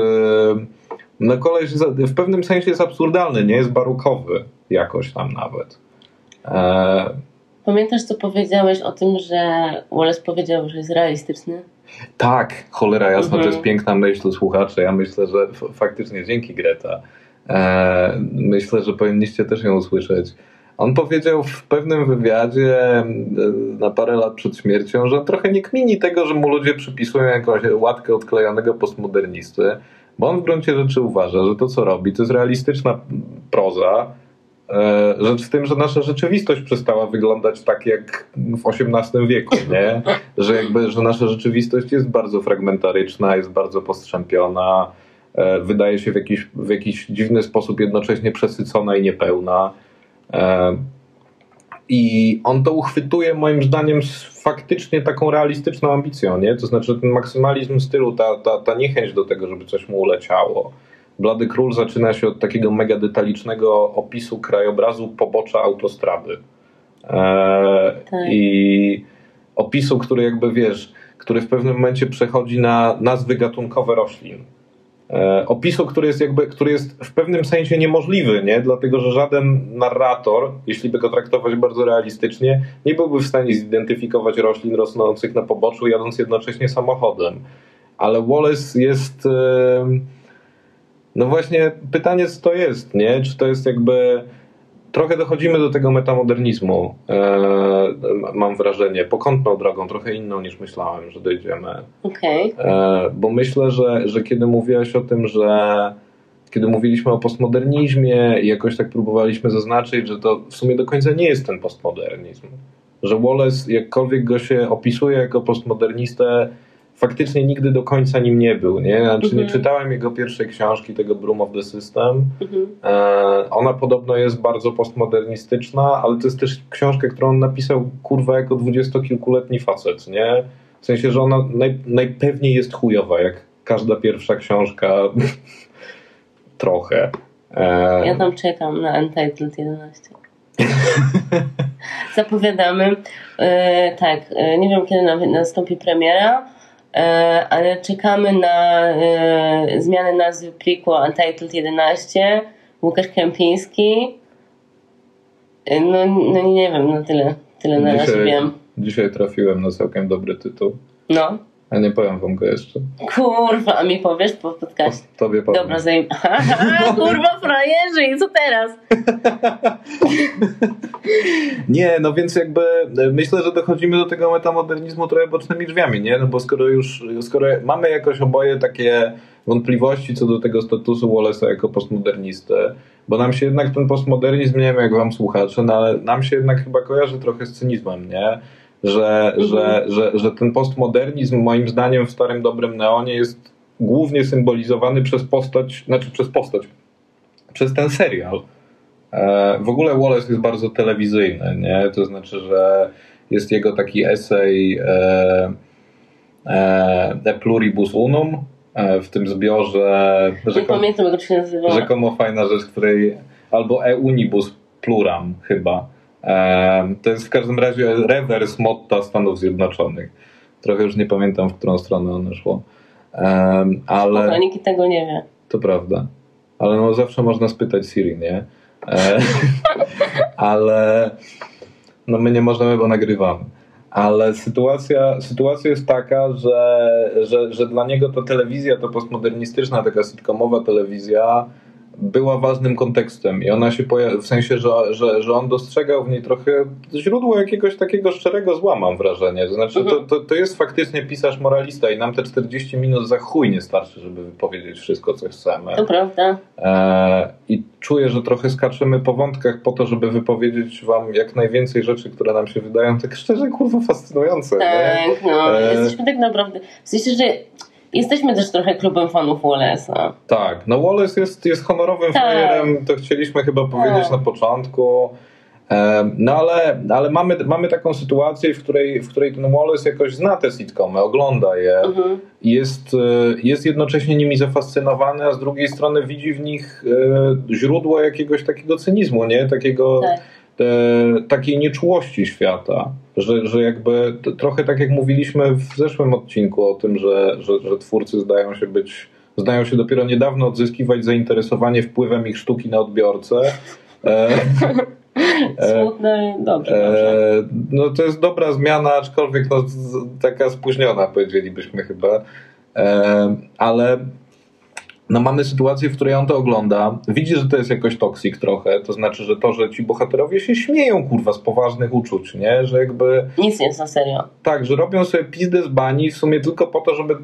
no koleś w pewnym sensie jest absurdalny, nie jest barokowy jakoś tam nawet. E... Pamiętasz, co powiedziałeś o tym, że Wallace powiedział, że jest realistyczny? Tak, cholera jasna, mhm. to jest mhm. piękna myśl słuchacze. Ja myślę, że faktycznie dzięki Greta. E... Myślę, że powinniście też ją usłyszeć. On powiedział w pewnym wywiadzie e, na parę lat przed śmiercią, że trochę nie kmini tego, że mu ludzie przypisują jakąś łatkę odklejonego postmodernisty, bo on w gruncie rzeczy uważa, że to, co robi, to jest realistyczna proza. Rzecz w tym, że nasza rzeczywistość przestała wyglądać tak jak w XVIII wieku, nie? Że jakby, że nasza rzeczywistość jest bardzo fragmentaryczna, jest bardzo postrzępiona, e, wydaje się w jakiś, w jakiś dziwny sposób jednocześnie przesycona i niepełna. E, I on to uchwytuje moim zdaniem z faktycznie taką realistyczną ambicją, nie? To znaczy ten maksymalizm stylu, ta, ta, ta niechęć do tego, żeby coś mu uleciało. Blady Król zaczyna się od takiego mega detalicznego opisu krajobrazu pobocza autostrady. E, tak. I opisu, który jakby wiesz, który w pewnym momencie przechodzi na nazwy gatunkowe roślin. E, opisu, który jest jakby, który jest w pewnym sensie niemożliwy, nie? dlatego że żaden narrator, jeśli by go traktować bardzo realistycznie, nie byłby w stanie zidentyfikować roślin rosnących na poboczu, jadąc jednocześnie samochodem. Ale Wallace jest. No właśnie, pytanie, co to jest, nie? Czy to jest jakby trochę dochodzimy do tego metamodernizmu, e, mam wrażenie, pokątną drogą, trochę inną niż myślałem, że dojdziemy. Okay. E, bo myślę, że, że kiedy mówiłaś o tym, że kiedy mówiliśmy o postmodernizmie i jakoś tak próbowaliśmy zaznaczyć, że to w sumie do końca nie jest ten postmodernizm. Że Wallace, jakkolwiek go się opisuje jako postmodernistę, faktycznie nigdy do końca nim nie był. Nie? Znaczy, nie mhm. czytałem jego pierwszej książki, tego Broom of the System. Mhm. E, ona podobno jest bardzo postmodernistyczna, ale to jest też książka, którą on napisał kurwa jako dwudziestokilkuletni facet. Nie? W sensie, że ona naj, najpewniej jest chujowa, jak każda pierwsza książka. Trochę. E... Ja tam czekam na Untitled 11. Zapowiadamy. E, tak, e, nie wiem kiedy nastąpi premiera, ale czekamy na e, zmianę nazwy pliku Untitled 11. Łukasz Kępiński. E, no, no nie wiem, no tyle. Tyle na razie wiem. Dzisiaj trafiłem na całkiem dobry tytuł. No. A nie powiem wam go jeszcze. Kurwa, a mi powiesz po podcaście? Tobie powiem. Dobra, zajm... kurwa, frajerzy, i co teraz? nie, no więc jakby e, myślę, że dochodzimy do tego metamodernizmu trochę bocznymi drzwiami, nie? No bo skoro już, skoro mamy jakoś oboje takie wątpliwości co do tego statusu Wallace'a jako postmodernisty, bo nam się jednak ten postmodernizm, nie wiem jak wam słuchacze, no ale nam się jednak chyba kojarzy trochę z cynizmem, nie? Że, mhm. że, że, że ten postmodernizm moim zdaniem w starym dobrym neonie jest głównie symbolizowany przez postać, znaczy przez postać, przez ten serial. E, w ogóle Wallace jest bardzo telewizyjny, nie? To znaczy, że jest jego taki esej e, e, De Pluribus Unum e, w tym zbiorze. Nie pamiętam, jak to się nazywa. Rzekomo fajna rzecz, której albo E Unibus Pluram chyba to jest w każdym razie rewers motta Stanów Zjednoczonych. Trochę już nie pamiętam, w którą stronę one szło. Ale... Spoko, nikt tego nie wie. To prawda. Ale no zawsze można spytać Siri, nie? E, ale no my nie możemy, bo nagrywamy. Ale sytuacja, sytuacja jest taka, że, że, że dla niego ta telewizja, ta postmodernistyczna, taka sitcomowa telewizja, była ważnym kontekstem i ona się pojawia, w sensie, że, że, że on dostrzegał w niej trochę źródło jakiegoś takiego szczerego zła, mam wrażenie. To znaczy, to, to, to jest faktycznie pisarz moralista i nam te 40 minut za chuj nie starczy, żeby wypowiedzieć wszystko, co chcemy. To prawda. E, I czuję, że trochę skaczemy po wątkach po to, żeby wypowiedzieć wam jak najwięcej rzeczy, które nam się wydają tak szczerze, kurwa, fascynujące. Tak, nie? no. E... Jesteśmy tak naprawdę... W sensie, że Jesteśmy też trochę klubem fanów Wallace'a. Tak, no Wallace jest, jest honorowym tak. frajerem, to chcieliśmy chyba powiedzieć tak. na początku. No ale, ale mamy, mamy taką sytuację, w której, w której ten Wallace jakoś zna te sitcomy, ogląda je mhm. jest, e, jest jednocześnie nimi zafascynowany, a z drugiej strony widzi w nich e, źródło jakiegoś takiego cynizmu, nie? Takiego, tak. e, takiej nieczułości świata. Że, że jakby trochę tak jak mówiliśmy w zeszłym odcinku o tym, że, że, że twórcy zdają się być, zdają się dopiero niedawno odzyskiwać zainteresowanie wpływem ich sztuki na odbiorcę. E, Smutne, dobrze, dobrze. No to jest dobra zmiana, aczkolwiek no, taka spóźniona, powiedzielibyśmy chyba. E, ale no mamy sytuację, w której on to ogląda, widzi, że to jest jakoś toksik trochę, to znaczy, że to, że ci bohaterowie się śmieją, kurwa, z poważnych uczuć, nie? Że jakby... Nic nie jest na serio. Tak, że robią sobie pizdę z bani w sumie tylko po to, żeby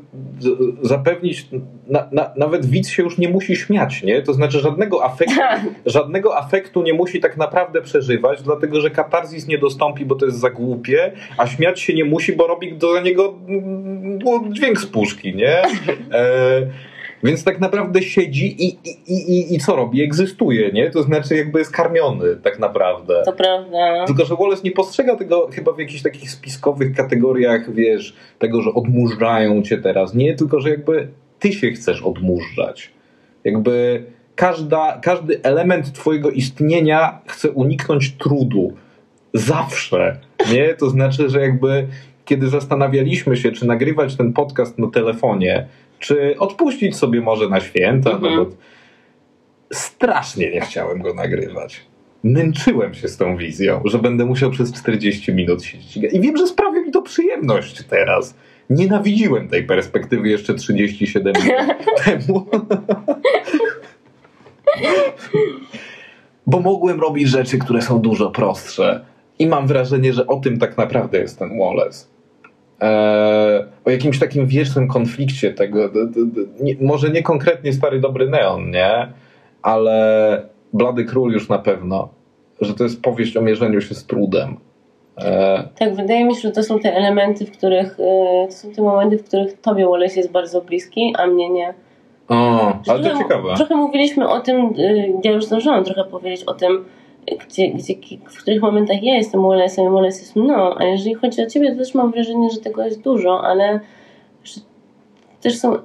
zapewnić, na, na, nawet widz się już nie musi śmiać, nie? To znaczy żadnego afektu, żadnego afektu nie musi tak naprawdę przeżywać, dlatego, że katarzis nie dostąpi, bo to jest za głupie, a śmiać się nie musi, bo robi do niego mm, dźwięk z puszki, nie? E, więc tak naprawdę siedzi i, i, i, i co robi? Egzystuje, nie? To znaczy jakby jest karmiony tak naprawdę. To prawda. Tylko, że Wallace nie postrzega tego chyba w jakichś takich spiskowych kategoriach, wiesz, tego, że odmurzają cię teraz. Nie, tylko, że jakby ty się chcesz odmurzać. Jakby każda, każdy element twojego istnienia chce uniknąć trudu. Zawsze. Nie? To znaczy, że jakby kiedy zastanawialiśmy się, czy nagrywać ten podcast na telefonie, czy odpuścić sobie może na święta, no mhm. no bo strasznie nie chciałem go nagrywać. Męczyłem się z tą wizją, że będę musiał przez 40 minut siedzieć. I wiem, że sprawia mi to przyjemność teraz. Nienawidziłem tej perspektywy jeszcze 37 minut temu. Bo mogłem robić rzeczy, które są dużo prostsze. I mam wrażenie, że o tym tak naprawdę jest ten Wallace. Eee, o jakimś takim wiecznym konflikcie tego, d, d, d, nie, może nie konkretnie stary dobry neon, nie? Ale Blady Król już na pewno, że to jest powieść o mierzeniu się z trudem. Eee. Tak, wydaje mi się, że to są te elementy, w których, e, to są te momenty, w których tobie Wallace jest bardzo bliski, a mnie nie. O, ale to ciekawe. Trochę mówiliśmy o tym, e, ja już zdążyłam trochę powiedzieć o tym, gdzie, gdzie, w których momentach ja jestem Wallace'em, Wallace jest mną, a jeżeli chodzi o ciebie, to też mam wrażenie, że tego jest dużo, ale też są,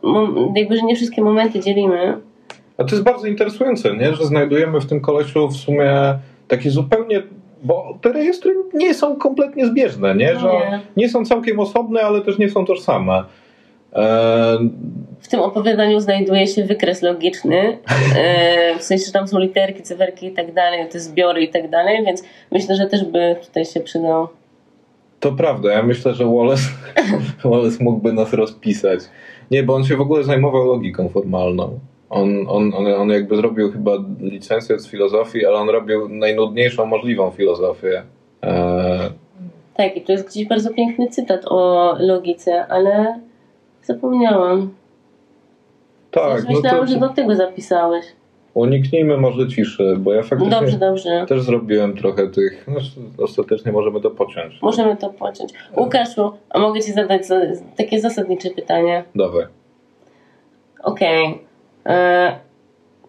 jakby, że nie wszystkie momenty dzielimy. A to jest bardzo interesujące, nie? że znajdujemy w tym kolesiu w sumie takie zupełnie bo te rejestry nie są kompletnie zbieżne, nie? Że nie. nie są całkiem osobne, ale też nie są tożsame. W tym opowiadaniu znajduje się wykres logiczny, e, w sensie, że tam są literki, cyferki i tak dalej, te zbiory i tak dalej, więc myślę, że też by tutaj się przydał. To prawda, ja myślę, że Wallace, Wallace mógłby nas rozpisać. Nie, bo on się w ogóle zajmował logiką formalną. On, on, on, on jakby zrobił chyba licencję z filozofii, ale on robił najnudniejszą możliwą filozofię. E... Tak, i to jest gdzieś bardzo piękny cytat o logice, ale Zapomniałam. Tak, no myślałam, to... że do tego zapisałeś. Uniknijmy może ciszy, bo ja faktycznie dobrze, dobrze. też zrobiłem trochę tych. No, ostatecznie możemy to pociąć. Możemy to pociąć. Łukaszu, a mogę Ci zadać takie zasadnicze pytanie? Dawaj. Okej. Okay. E,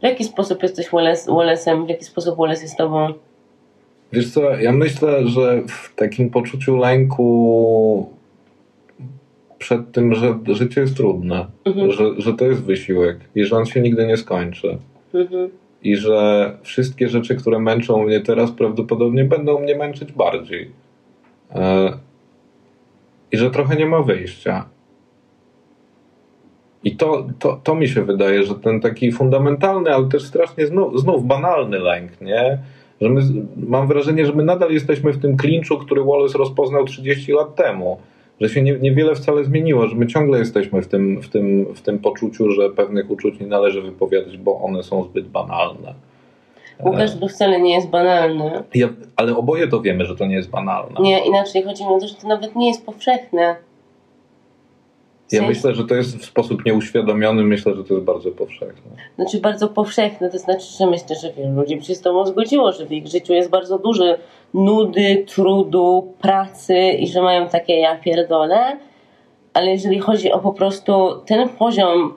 w jaki sposób jesteś Wallace'em? W jaki sposób Wallace jest Tobą? Wiesz co, ja myślę, że w takim poczuciu lęku przed tym, że życie jest trudne, mhm. że, że to jest wysiłek i że on się nigdy nie skończy. Mhm. I że wszystkie rzeczy, które męczą mnie teraz, prawdopodobnie będą mnie męczyć bardziej. E, i że trochę nie ma wyjścia. I to, to, to mi się wydaje, że ten taki fundamentalny, ale też strasznie znów, znów banalny lęk, nie? Że my, mam wrażenie, że my nadal jesteśmy w tym klinczu, który Wallace rozpoznał 30 lat temu. Że się nie, niewiele wcale zmieniło, że my ciągle jesteśmy w tym, w, tym, w tym poczuciu, że pewnych uczuć nie należy wypowiadać, bo one są zbyt banalne. Łukasz to wcale nie jest banalny. Ja, ale oboje to wiemy, że to nie jest banalne. Nie, inaczej chodzi mi o to, że to nawet nie jest powszechne. Ja myślę, że to jest w sposób nieuświadomiony, myślę, że to jest bardzo powszechne. Znaczy bardzo powszechne, to znaczy, że myślę, że wielu ludzi by się z tobą zgodziło, że w ich życiu jest bardzo dużo nudy, trudu, pracy i że mają takie ja pierdolę, ale jeżeli chodzi o po prostu ten poziom,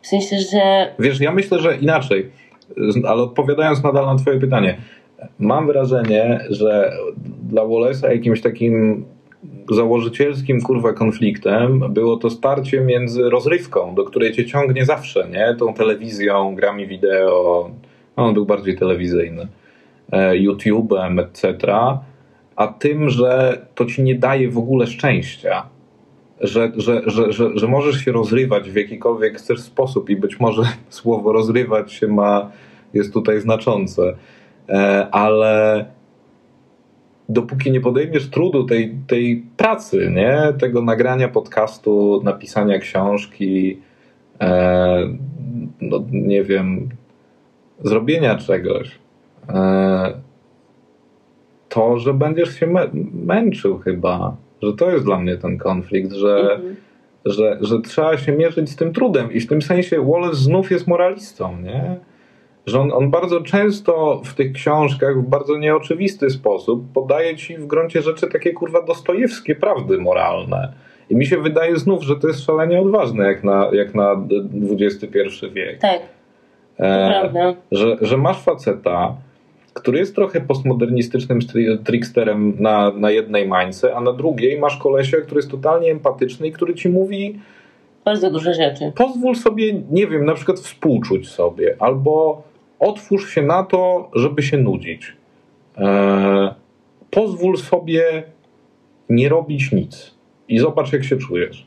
w sensie, że Wiesz, ja myślę, że inaczej, ale odpowiadając nadal na Twoje pytanie, mam wrażenie, że dla Wallace'a jakimś takim założycielskim kurwa konfliktem było to starcie między rozrywką, do której cię ciągnie zawsze, nie? Tą telewizją, grami wideo, no, on był bardziej telewizyjny, e, YouTube'em, etc., a tym, że to ci nie daje w ogóle szczęścia. Że, że, że, że, że możesz się rozrywać w jakikolwiek chcesz sposób i być może słowo rozrywać się ma, jest tutaj znaczące, E, ale dopóki nie podejmiesz trudu tej, tej pracy, nie? tego nagrania podcastu, napisania książki, e, no, nie wiem, zrobienia czegoś, e, to, że będziesz się mę- męczył chyba, że to jest dla mnie ten konflikt, że, mhm. że, że trzeba się mierzyć z tym trudem i w tym sensie Wallace znów jest moralistą, nie? Że on, on bardzo często w tych książkach w bardzo nieoczywisty sposób podaje ci w gruncie rzeczy takie kurwa dostojewskie prawdy moralne. I mi się wydaje znów, że to jest szalenie odważne jak na, jak na XXI wiek. tak, to E, prawda. że, że masz faceta, który jest trochę postmodernistycznym tricksterem na, na jednej mańce, a na drugiej masz kolesia, który jest totalnie empatyczny i który ci mówi Bardzo duże rzeczy. pozwól sobie, nie wiem, na przykład współczuć sobie, albo otwórz się na to, żeby się nudzić. E, pozwól sobie nie robić nic i zobacz, jak się czujesz.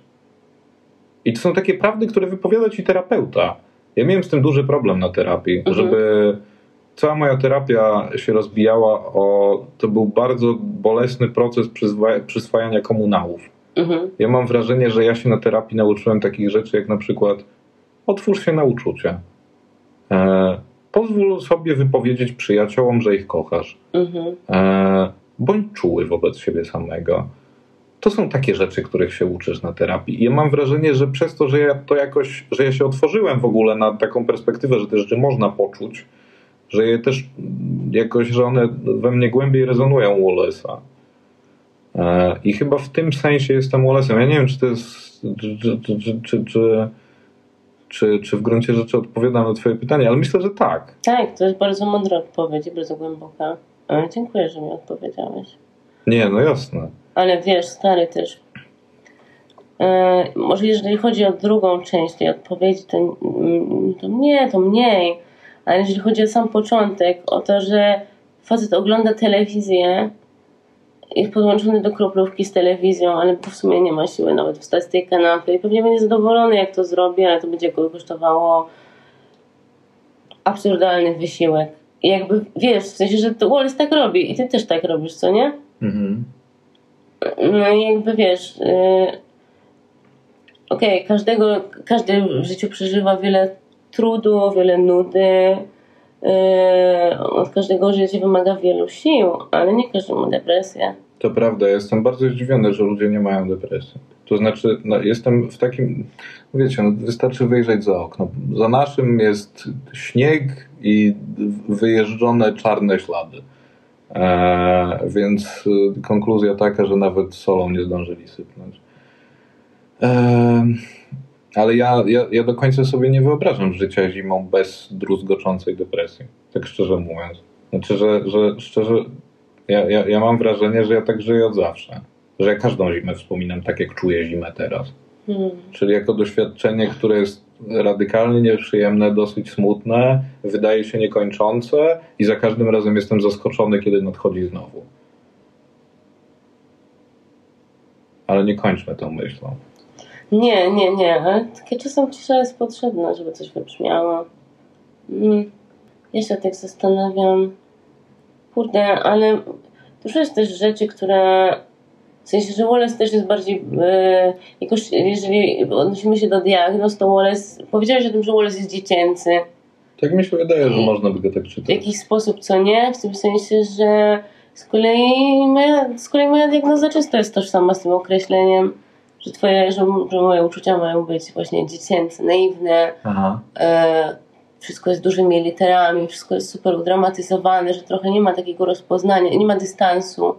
I to są takie prawdy, które wypowiada ci terapeuta. Ja miałem z tym duży problem na terapii, Mhm. żeby cała moja terapia się rozbijała o. To był bardzo bolesny proces przyswajania komunałów. Mhm. Ja mam wrażenie, że ja się na terapii nauczyłem takich rzeczy, jak na przykład otwórz się na uczucia. E, pozwól sobie wypowiedzieć przyjaciołom, że ich kochasz. Mhm. E, bądź czuły wobec siebie samego. To są takie rzeczy, których się uczysz na terapii. I ja mam wrażenie, że przez to, że ja to jakoś, że ja się otworzyłem w ogóle na taką perspektywę, że te rzeczy można poczuć, że je też jakoś, że one we mnie głębiej rezonują u Wallace'a. E, I chyba w tym sensie jestem Wallace'em. Ja nie wiem, czy to jest, czy, czy, czy, czy, czy, czy, w gruncie rzeczy odpowiadam na twoje pytanie, ale myślę, że tak. Tak, to jest bardzo mądra odpowiedź bardzo głęboka. Ale dziękuję, że mi odpowiedziałeś. Nie, no jasne. Ale wiesz, stary też. E, może jeżeli chodzi o drugą część tej odpowiedzi, to, mm, to nie, to mniej. Ale jeżeli chodzi o sam początek, o to, że facet ogląda telewizję, jest podłączony do kroplówki z telewizją, ale w sumie nie ma siły nawet wstać z tej kanapy i pewnie będzie zadowolony, jak to zrobi, ale to będzie go kosztowało absurdalny wysiłek. I jakby wiesz, w sensie, że to Wallace tak robi i ty też tak robisz, co nie? Mhm. No i jakby wiesz, yy, okej, każdego, każdy w życiu przeżywa wiele trudu, wiele nudy. Yy, od każdego życie wymaga wielu sił, ale nie każdy ma depresję. To prawda, jestem bardzo zdziwiony, że ludzie nie mają depresji. To znaczy, no, jestem w takim, wiecie, no, wystarczy wyjrzeć za okno. Za naszym jest śnieg i wyjeżdżone czarne ślady. E, więc y, konkluzja taka, że nawet solą nie zdążyli sypnąć. E, ale ja, ja, ja do końca sobie nie wyobrażam życia zimą bez druzgoczącej depresji. Tak szczerze mówiąc. Znaczy, że, że szczerze, ja, ja, ja mam wrażenie, że ja tak żyję od zawsze. Że ja każdą zimę wspominam tak, jak czuję zimę teraz. Hmm. Czyli jako doświadczenie, które jest radykalnie nieprzyjemne, dosyć smutne, wydaje się niekończące i za każdym razem jestem zaskoczony, kiedy nadchodzi znowu. Ale nie kończmy tą myślą. Nie, nie, nie, ale takie czasem cisza jest potrzebna, żeby coś wybrzmiało. Mm. Ja się tak zastanawiam. Kurde, ale dużo jest też rzeczy, które. W sensie, że Wallace też jest bardziej. E, jakoś, jeżeli odnosimy się do diagnoz, to Wallace. Powiedziałeś o tym, że Wallace jest dziecięcy. Tak mi się wydaje, że można by go tak W czytać. jakiś sposób, co nie? W tym sensie, że z kolei moja, z kolei moja diagnoza często jest tożsama z tym określeniem, że twoje, że, że moje uczucia mają być właśnie dziecięce, naiwne, e, wszystko jest dużymi literami, wszystko jest super udramatyzowane, że trochę nie ma takiego rozpoznania, nie ma dystansu.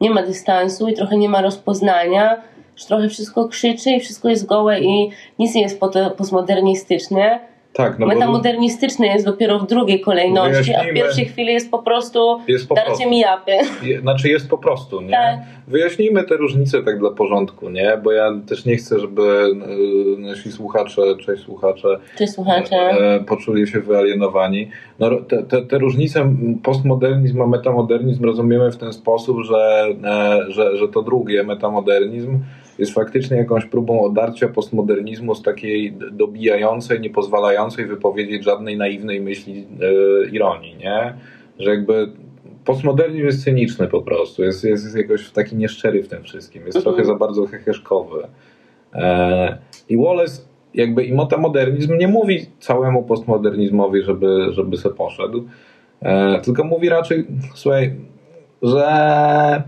Nie ma dystansu i trochę nie ma rozpoznania, że trochę wszystko krzyczy i wszystko jest gołe i nic nie jest po- postmodernistyczne. Tak, no bo Metamodernistyczne jest dopiero w drugiej kolejności, a w Wyjaśnijmy. pierwszej chwili jest po prostu jest po darcie prostu. mi japy. Je- Znaczy jest po prostu, nie? Tak. Wyjaśnijmy te różnice tak dla porządku, nie? Bo ja też nie chcę, żeby e, nasi słuchacze, cześć słuchacze, Czy słuchacze? e, poczuli się wyalienowani. No, te, te, te różnice postmodernizm a metamodernizm rozumiemy w ten sposób, że, e, że, że to drugie, metamodernizm, jest faktycznie jakąś próbą odarcia postmodernizmu z takiej dobijającej, nie pozwalającej wypowiedzieć żadnej naiwnej myśli e, ironii, nie? Że jakby postmodernizm jest cyniczny po prostu, jest, jest, jest jakoś taki nieszczery w tym wszystkim, jest Mhm. trochę za bardzo heheszkowy. E, I Wallace jakby i metamodernizm nie mówi całemu postmodernizmowi, żeby, żeby se poszedł, e, tylko mówi raczej, słuchaj, że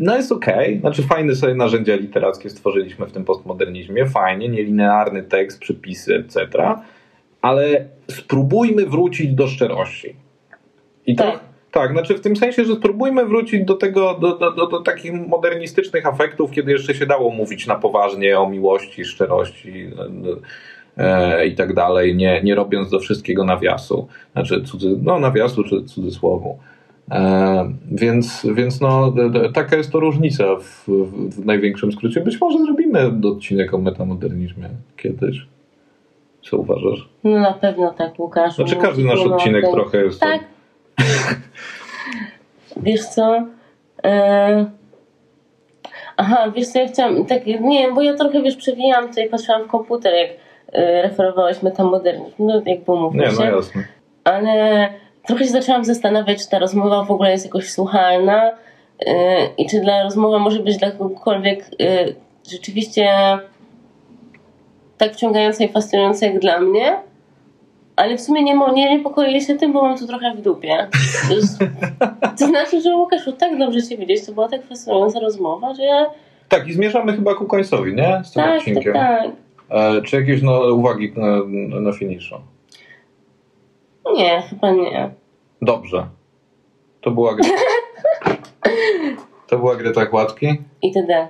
no jest okej, znaczy fajne sobie narzędzia literackie stworzyliśmy w tym postmodernizmie, fajnie, nielinearny tekst, przypisy, etc., ale spróbujmy wrócić do szczerości. I to, Tak. tak, znaczy w tym sensie, że spróbujmy wrócić do tego, do, do, do, do takich modernistycznych afektów, kiedy jeszcze się dało mówić na poważnie o miłości, szczerości e, e, i tak dalej, nie, nie robiąc do wszystkiego nawiasu, znaczy cudzy, no nawiasu czy cudzysłowu. E, więc, więc no, taka jest to różnica w, w, największym skrócie. Być może zrobimy odcinek o metamodernizmie kiedyś. Co uważasz? No na pewno tak, Łukaszu. Znaczy każdy nasz odcinek tak. trochę jest... Tak. Wiesz co? E... Aha, wiesz co, ja chciałam, tak, nie bo ja trochę, wiesz, przewijałam tutaj, patrzyłam w komputer, jak e, referowałeś metamodernizm, no jakby umówmy Nie, się. no jasne. ale trochę się zaczęłam zastanawiać, czy ta rozmowa w ogóle jest jakoś słuchalna yy, i czy dla rozmowa może być dla kogokolwiek yy, rzeczywiście tak wciągająca i fascynująca jak dla mnie. Ale w sumie nie, nie niepokoję się tym, bo mam tu trochę w dupie. To, znaczy, że Łukaszu, tak dobrze Cię widzieć, to była tak fascynująca rozmowa, że ja... Tak, i zmierzamy chyba ku końcowi, nie? Z tym Tak, tak, odcinkiem. tak. E, czy jakieś no, uwagi na, na finiszu? Nie, chyba nie. Dobrze. To była Greta. To była Greta Kładki. I td.